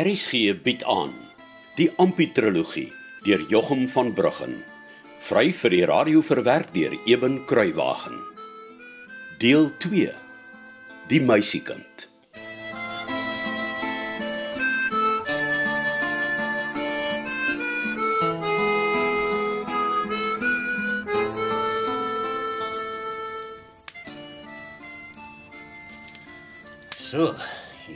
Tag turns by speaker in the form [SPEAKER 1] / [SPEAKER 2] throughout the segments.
[SPEAKER 1] RSG bied aan die Amputrologie deur Jochum van Bruggen. Vry vir die radio verwerk deur Eben Kruiwagen. Deel 2. Die meisiekind.
[SPEAKER 2] So,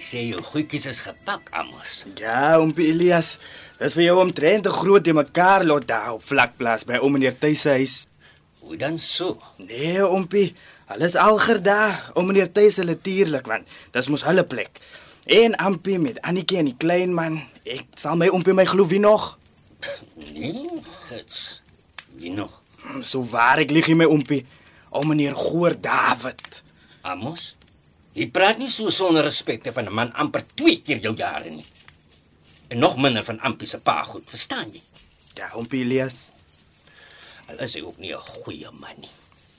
[SPEAKER 2] sê jou goedjies is gepak, Amos.
[SPEAKER 3] Ja, oompie Elias. Dis vir jou omtrent te groot te mekaar lot daar op vlakplaas by oom meneer Tuis se huis.
[SPEAKER 2] Hoe dan so?
[SPEAKER 3] Nee, oompie. Alles alger daar. Oom meneer Tuis se natuurlik want dis mos hulle plek. En ampie met Annetjie en die klein man. Ek sal my oompie my glo wie nog.
[SPEAKER 2] Nee, gits. Wie nog?
[SPEAKER 3] Hm, So waar ek lieg my oompie. Oom meneer Goor David.
[SPEAKER 2] Amos? Jy praat nie so sonder respek van 'n man amper twee keer jou jare nie. En nog minder van Ampie se pa goed, verstaan jy?
[SPEAKER 3] Ja, oompie Elias.
[SPEAKER 2] Al is hy ook nie 'n goeie man nie.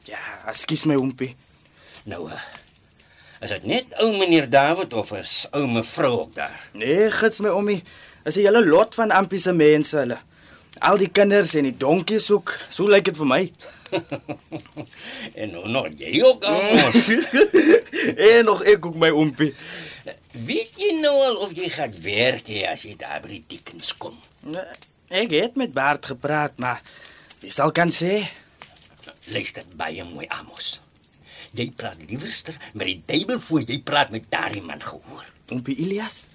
[SPEAKER 3] Ja, ekskuus my oompie.
[SPEAKER 2] Nou, uh, is dit net ou meneer David of is ou mevrou ook daar?
[SPEAKER 3] Nee, gits my oomie. Is 'n hele lot van ampie se mense hulle. Al die kinders en die donkies ook. So lyk dit vir my.
[SPEAKER 2] en nou nog jy ook Amos.
[SPEAKER 3] en nog ek ook my oompie.
[SPEAKER 2] Weet jy nou al of jy gaan werk hê as jy daar by die Dickens kom?
[SPEAKER 3] Nee, Ek het met Bart gepraat, maar wie sal kan sê?
[SPEAKER 2] Luister baie mooi Amos. Jy praat liewerster met die duiwel voor jy praat met daardie man gehoor.
[SPEAKER 3] Oompie Elias?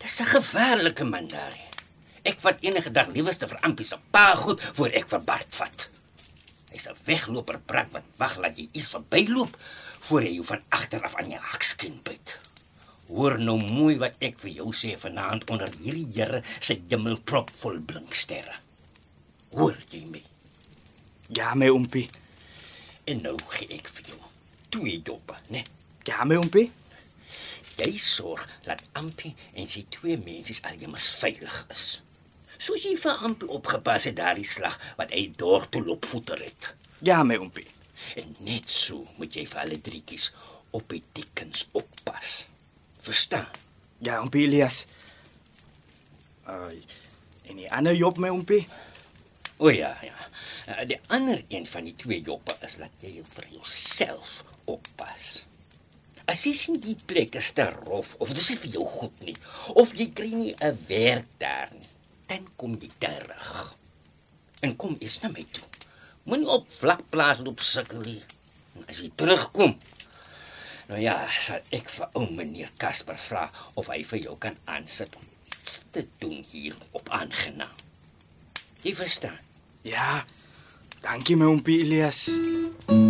[SPEAKER 2] Dis 'n gevaarlike man daar. Ek vat enige dag liewerste vir Ampie se pa goed voor ek vir Bart vat. Hy's 'n wegloper brak wat wag laat jy iets verbyloop voor hy jou van agter af aan jou hakskin byt. Hoor nou mooi wat ek vir jou sê vanaand onder hierdie Here se hemelprop vol blinksterre. Hoor jy my?
[SPEAKER 3] Ja, my oompie.
[SPEAKER 2] En nou gee ek vir jou twee joppe, né?
[SPEAKER 3] Ja, my oompie.
[SPEAKER 2] Jy sorg dat Ampie en sy twee mensies aljemas veilig is. Soos jy vir Ampie opgepas het daardie slag wat hy deur toe loop voeter het.
[SPEAKER 3] Ja, my oompie.
[SPEAKER 2] En net so moet jy vir hulle drietjies op die dikkens oppas. Verstaan?
[SPEAKER 3] Ja, oompie Elias. Ai. En die ander job my oompie?
[SPEAKER 2] O ja, ja. Eh, Die ander een van die twee joppe is dat jy jou vir jouself oppas. As jy sien die plek is te rof of dis nie vir jou goed nie of jy kry nie 'n werk daar nie, dan kom jy terug. En kom eens na my toe. Moenie op vlakplaas loop sukkel nie. As jy terugkom, nou ja, sal ek vir ou meneer Casper vra of hy vir jou kan aansit om iets te doen hier op aangenaam. Jy verstaan?
[SPEAKER 3] Ja. Dankie my oompie Elias.
[SPEAKER 2] Ai,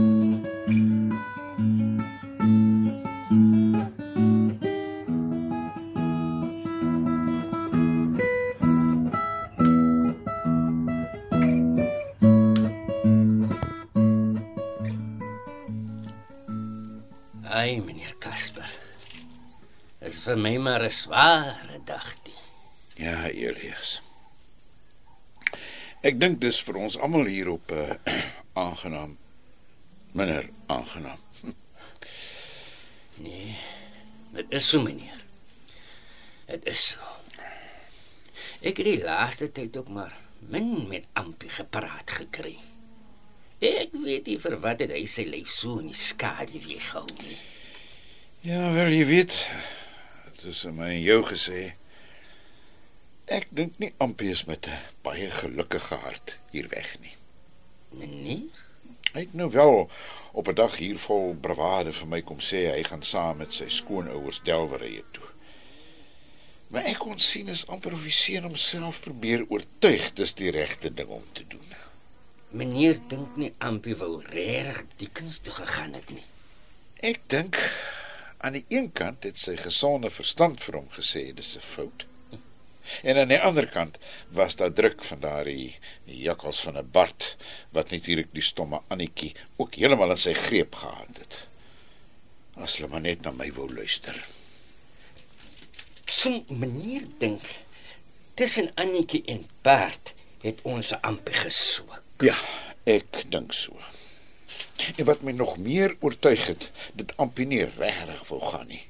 [SPEAKER 2] vir my maar 'n sware dag die.
[SPEAKER 4] Ja, Elias. Ek dink dis vir ons almal hier op uh, aangenaam. Minder aangenaam.
[SPEAKER 2] Nee. Dit is so, meneer. Dit is so. Ek het die laaste tyd ook maar min met Ampie gepraat gekry. Ek weet nie vir wat het hy sy lyf so in die skadu weghou nie.
[SPEAKER 4] Ja, wel jy weet, is my en jou gesê. Ek dink nie Ampie is met 'n baie gelukkige hart hier weg nie.
[SPEAKER 2] Meneer?
[SPEAKER 4] Hy het nou wel op 'n dag hier vol bravade vir my kom sê hy gaan saam met sy skoonouers Delwerye toe. Maar ek kon sien is amper of die seun homself probeer oortuig dis die regte ding om te doen.
[SPEAKER 2] Meneer dink nie Ampie wou regtig dikkens toe gegaan het nie.
[SPEAKER 4] Ek dink aan die een kant het sy gesonde verstand vir hom gesê dis 'n fout. En aan die ander kant was daar druk van daardie jakkals van 'n Bart wat natuurlik die stomme Annetjie ook heeltemal in sy greep gehad het. As hulle maar net na my wou luister.
[SPEAKER 2] So meneer dink tussen Annetjie en Bert het ons Ampie gesoek.
[SPEAKER 4] Ja, ek dink so. En wat my nog meer oortuig het, dit Ampie nie regtig wou gaan nie.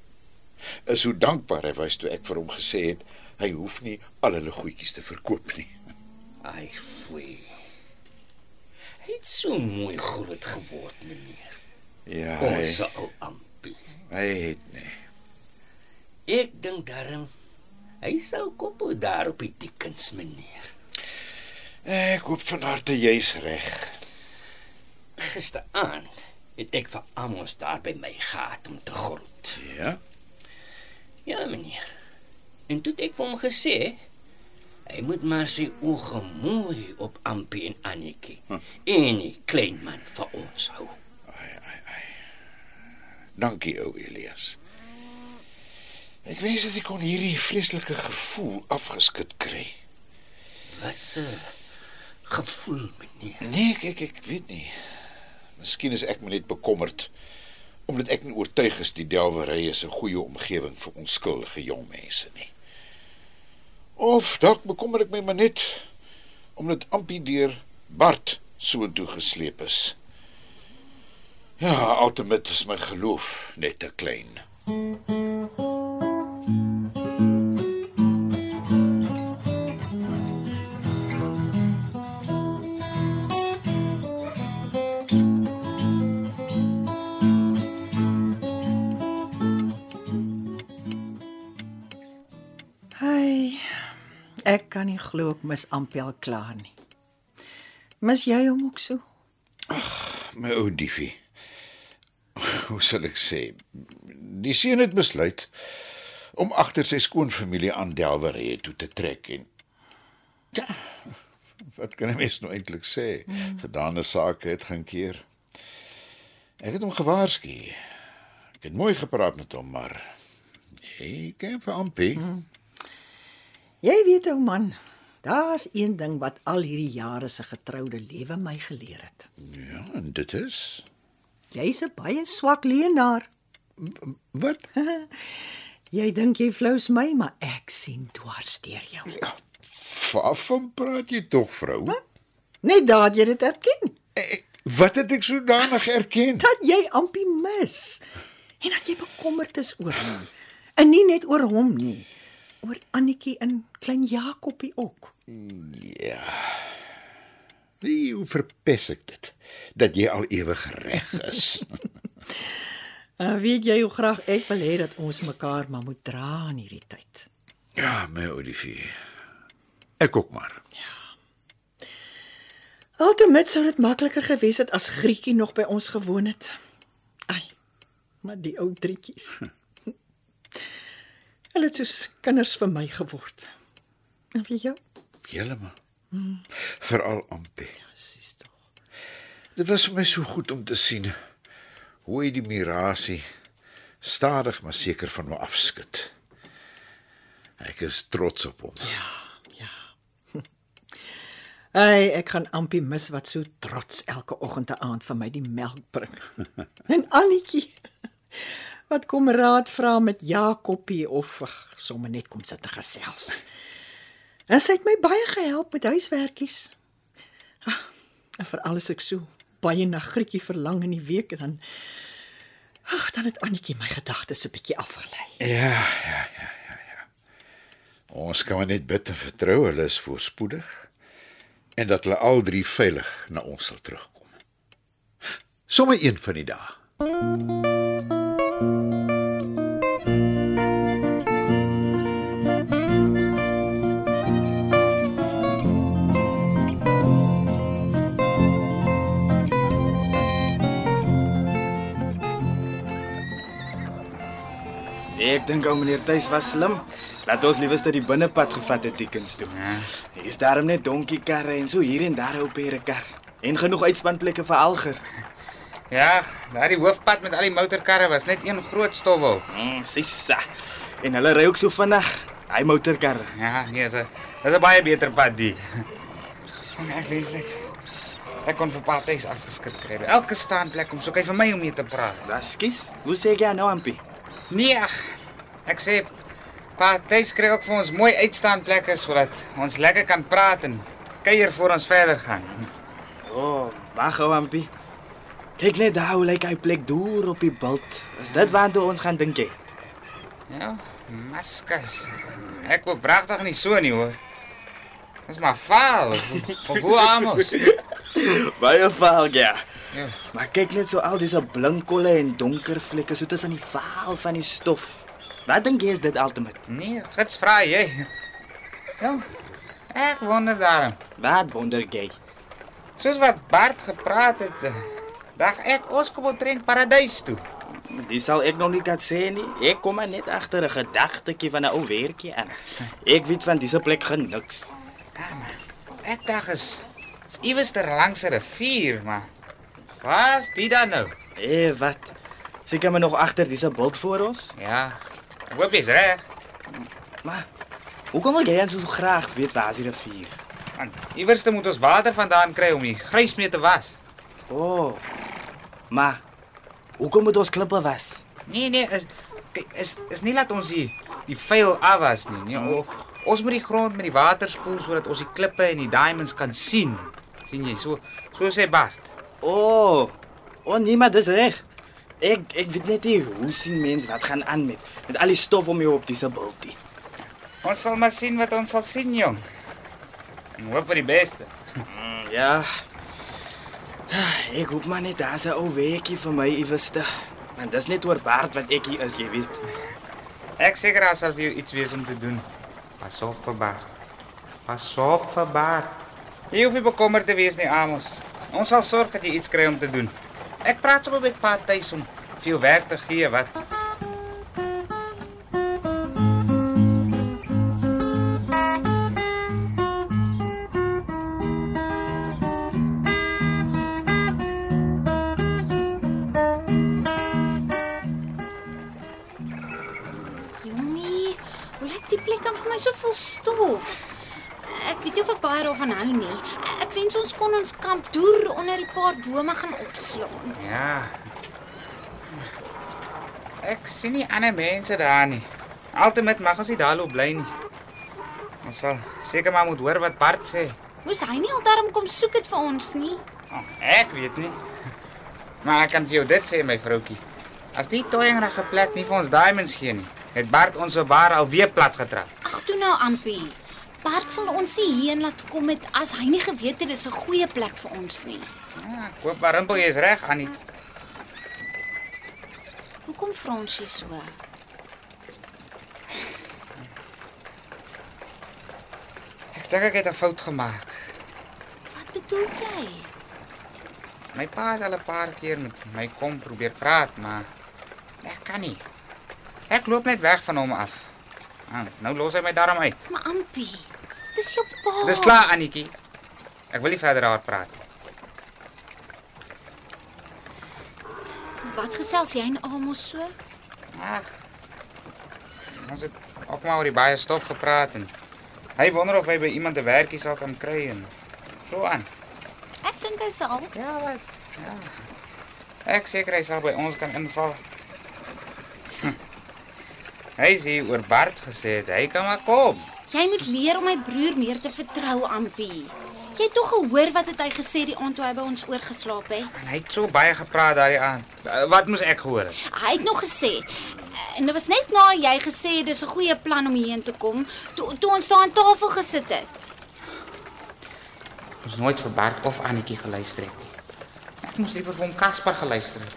[SPEAKER 4] Is hoe dankbaar hy was toe ek vir hom gesê het hy hoef nie al hulle goedjies te verkoop nie.
[SPEAKER 2] Ai, foei. Hy het so mooi groot geword, meneer.
[SPEAKER 4] Ja,
[SPEAKER 2] Ons
[SPEAKER 4] hy,
[SPEAKER 2] ou ampie.
[SPEAKER 4] hy het nee.
[SPEAKER 2] Ek dink daarom hy sou kop hou daar op die dikkens, meneer.
[SPEAKER 4] Ek hoop van harte jy's reg.
[SPEAKER 2] Gisteraand het ek vir Amos daar by my gehad om te groet.
[SPEAKER 4] Ja.
[SPEAKER 2] Ja, meneer. En toe ek vir hom gesê hy moet maar sy oë mooi op Ampie en Annetjie hm. en die klein man vir ons hou.
[SPEAKER 4] Dankie ou Elias. Ek wens dat ek kon hierdie vreeslike gevoel afgeskit kry.
[SPEAKER 2] Wat 'n gevoel, meneer.
[SPEAKER 4] Nee, ek ek, ek weet nie. Miskien is ek net bekommerd omdat ek nie oortuig is die delwery is 'n goeie omgewing vir onskuldige jong mense nie. Of dalk bekommer ek my maar net omdat Ampie deur Bart soontoe gesleep is. Ja, altemat is my geloof net te klein.
[SPEAKER 5] Hey, ek kan nie glo ek mis Ampel klaar nie. Mis jy hom ook so?
[SPEAKER 4] My ou diefie. Hoe sal ek sê? Die seun het besluit om agter sy skoonfamilie aan Delwery toe te trek en ja, wat kan 'n mens nou eintlik sê? Mm. Gedane sake het gaan keer. Ek het hom gewaarsku. Ek het mooi gepraat met hom, maar hy ken vir Ampie. Mm.
[SPEAKER 5] Jy weet ou man, daar's een ding wat al hierdie jare se getroude lewe my geleer het.
[SPEAKER 4] Ja, en dit is
[SPEAKER 5] Jy's 'n baie swak leenaar.
[SPEAKER 4] wat?
[SPEAKER 5] Jy dink jy flous my, maar ek sien dwars deur jou.
[SPEAKER 4] Waarvan praat jy tog, vrou?
[SPEAKER 5] Net daad jy dit erken
[SPEAKER 4] Ek, wat het ek sodanig erken?
[SPEAKER 5] dat jy Ampie mis en dat jy bekommerd is oor hom. En nie net oor hom nie, oor Annetjie en klein Jakobie ook.
[SPEAKER 4] Ja. Wie hoe verpes ek dit dat jy al ewig reg is.
[SPEAKER 5] Uh, weet jy hoe graag ek wil hê dat ons mekaar maar moet dra in hierdie tyd.
[SPEAKER 4] ja, my Olivie. Ek ook maar.
[SPEAKER 5] Altemit sou dit makliker gewees het as Grietjie nog by ons gewoon het. Ai, maar die ou drietjies. Hulle het soos kinders vir my geword. En vir jou?
[SPEAKER 4] Heeltemal. Hmm. Veral Ampie.
[SPEAKER 5] Sis tog.
[SPEAKER 4] Dit was vir my so goed om te sien hoe hy die mirasie stadig maar seker van my afskud. Ek is trots op hom.
[SPEAKER 5] Ja, ja. Ai, ek gaan Ampie mis wat so trots elke oggend en aand vir my die melk bring. en Annetjie wat kom raad vra met Jakobie of ag, sommer net kom sit te gesels. En sy het my baie gehelp met huiswerkies. Ah, en vir alles ek so baie na Grietjie verlang in die week en dan ag, dan het Annetjie my gedagtes 'n bietjie afgelei.
[SPEAKER 4] Ja, ja, ja, ja, ja. Ons kan maar net bid en vertrou hulle is voorspoedig en dat hulle al drie veilig na ons sal terugkom. Sommige een van die dae.
[SPEAKER 3] Ek dink ou meneer Tuis was slim. Laat ons liewers dat die binnepad gevat het Dickens toe. Ja. Hier is daarom net donkiekarre en so hier en daar 'n perekar. En genoeg uitspanplekke vir alger.
[SPEAKER 6] Ja, daardie hoofpad met al die motorkarre was net een groot stofwolk.
[SPEAKER 3] Mm, sissa. En hulle ry ook so vinnig. Hy motorkarre.
[SPEAKER 6] Ja, nee, dis 'n dis 'n baie beter pad die. En ek wens net ek kon vir Patys afgeskit kry. Elke staanplek om soek hy vir my om mee te praat.
[SPEAKER 3] Skies. Hoe sê jy nou Ampie?
[SPEAKER 6] Nee, ag, ek sê Patys kry ook vir ons mooi uitstaanplekke sodat ons lekker kan praat en kuier voor ons verder gaan.
[SPEAKER 3] O, oh, wag ou Ampie. Kyk net daar hoe lyk hy plek deur op die bult. Is dit waartoe ons gaan dink jy?
[SPEAKER 6] Ja, maskas. Ek koop pragtig nie so nie hoor. Dis maar vaal. Of, hoe amos.
[SPEAKER 3] Baie vaal, ja.
[SPEAKER 6] Ja.
[SPEAKER 3] Maar kyk net so al disse blinkkolle en donker vlekke so tussen die vaal van die stof. Wat dink jy is dit ultimate?
[SPEAKER 6] Nee, gits vra jy. Ja. Ek wonder daarom.
[SPEAKER 3] Wat wonder jy?
[SPEAKER 6] Soos wat Bart gepraat het, eh, dag ek ons kom op drink paradys toe.
[SPEAKER 3] Dis sal ek nog nie kan sê nie. Ek kom maar net agter 'n gedagtetjie van 'n ou weertjie aan. Ek weet van disse plek geen niks.
[SPEAKER 6] Ja man. Ek dink is is iewers ter langs 'n rivier, maar Waar's dit dan nou?
[SPEAKER 3] Eh, wat? Seker maar nog agter disse bult voor ons?
[SPEAKER 6] Ja. Hoop jy's reg.
[SPEAKER 3] Maar hoekom wil jy dan so graag weet waar is die rivier?
[SPEAKER 6] Want iewers moet ons water vandaan kry om die grys mee te was.
[SPEAKER 3] O. Oh, maar hoekom moet ons klippe was?
[SPEAKER 6] Nee nee, is is is nie laat ons die die vuil af was nie. Nee, o, ons moet die grond met die water spoel sodat ons die klippe en die diamonds kan sien. sien jy? So so sê Bart.
[SPEAKER 3] O. Oh, o oh, nee, maar dis reg. Ek ek weet net nie hoe sien mens wat gaan aan met met al die stof om jou op disse bultie.
[SPEAKER 6] Ons sal maar sien wat ons sal sien, jong. En hoop vir die beste.
[SPEAKER 3] Mm, ja. Ek hoop maar net daar's 'n ou weekie vir my iewers te. Want dis net oor Bart wat ek hier is, jy weet.
[SPEAKER 6] Ek seker daar sal vir jou iets wees om te doen. Pas op vir Bart. Pas op vir Bart. Jy hoef nie bekommerd te wees nie, Amos. Ons sal sorg dat jy iets kry om te doen. Ek praat sommer met Pa tuis om vir jou werk te gee wat.
[SPEAKER 7] Weet nie of ek baie daarvan hou nie. Ek wens ons kon ons kamp deur onder die paar bome gaan opslaan.
[SPEAKER 6] Ja. Ek sien nie ander mense daar nie. Altemat mag ons nie daar loop bly nie. Ons sal seker maar moet hoor wat Bart sê.
[SPEAKER 7] Moes hy nie aldarm kom soek dit vir ons nie?
[SPEAKER 6] Oh, ek weet nie. Maar ek kan vir jou dit sê my vroutjie. As die toyingrige plek nie vir ons diamonds gee nie, het Bart ons se waar alweer plat getrap.
[SPEAKER 7] Ag toe nou, Ampie. Bart sal ons nie hierheen laat kom het as hy nie geweet het dis 'n goeie plek vir ons nie.
[SPEAKER 6] Ja, ek hoop Rimpel jy is reg, Annie.
[SPEAKER 7] Hoekom jy so?
[SPEAKER 6] Ek dink ek het 'n fout gemaak.
[SPEAKER 7] Wat bedoel jy?
[SPEAKER 6] My pa het al 'n paar keer met my kom probeer praat, maar ek kan nie. Ek loop net weg van hom af. Ah, nou los hy my daarom uit.
[SPEAKER 7] Maar Ampie, dis jou pa.
[SPEAKER 6] Dis klaar, Annetjie. Ek wil nie verder daaroor praat nie.
[SPEAKER 7] Wat gesels jy en Amos so?
[SPEAKER 6] Ag. Ons het ook maar oor die baie stof gepraat en hy wonder of hy by iemand 'n werkie sal kan kry en so aan.
[SPEAKER 7] Ek dink hy sal.
[SPEAKER 6] Ja, wat? Ja. Ek seker hy sal by ons kan inval. Hy sê oor Bart gesê het hy kan maar kom.
[SPEAKER 7] Jy moet leer om my broer meer te vertrou, Ampie. Jy het tog gehoor wat het hy gesê die aand toe hy by ons oorgeslaap het?
[SPEAKER 6] En hy het so baie gepraat daardie aand. Uh, Wat moes ek gehoor het?
[SPEAKER 7] Hy het nog gesê eh, en dit was net na jy gesê het dis 'n goeie plan om hierheen te kom, toe toe ons daar aan tafel gesit het.
[SPEAKER 6] Ek moes nooit vir Bart of Annetjie geluister het nie. Ek moes liever vir hom Caspar geluister het.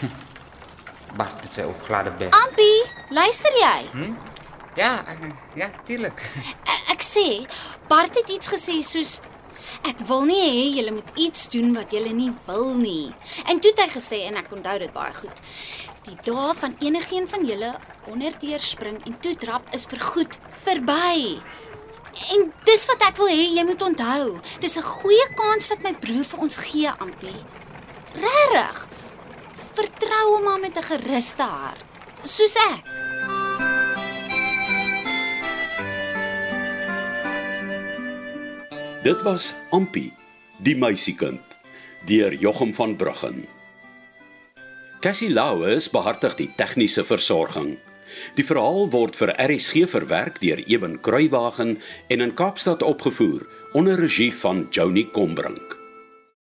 [SPEAKER 6] Bart met sy ou gladde bek.
[SPEAKER 7] Ampie, luister jy?
[SPEAKER 6] Ja, ek, ja, tuurlik.
[SPEAKER 7] Ek, ek sê Bart het iets gesê soos Ek wil nie hê julle moet iets doen wat julle nie wil nie. En toe het hy gesê en ek onthou dit baie goed. Die dae van enigiemand van julle onderdeur spring en toe trap is vergoed verby. En dis wat ek wil hê jy moet onthou. Dis 'n goeie kans wat my broer vir ons gee, Ampie. Regtig. Vertrou hom maar met 'n geruste hart, soos ek.
[SPEAKER 1] Dit was Ampi, die meisiekind, deur Jochum van Bruggen. Cassie Lauers behartig die tegniese versorging. Die verhaal word vir RSG verwerk deur Eben Kruiwagen en in Kaapstad opgevoer onder regie van Joni Combrink.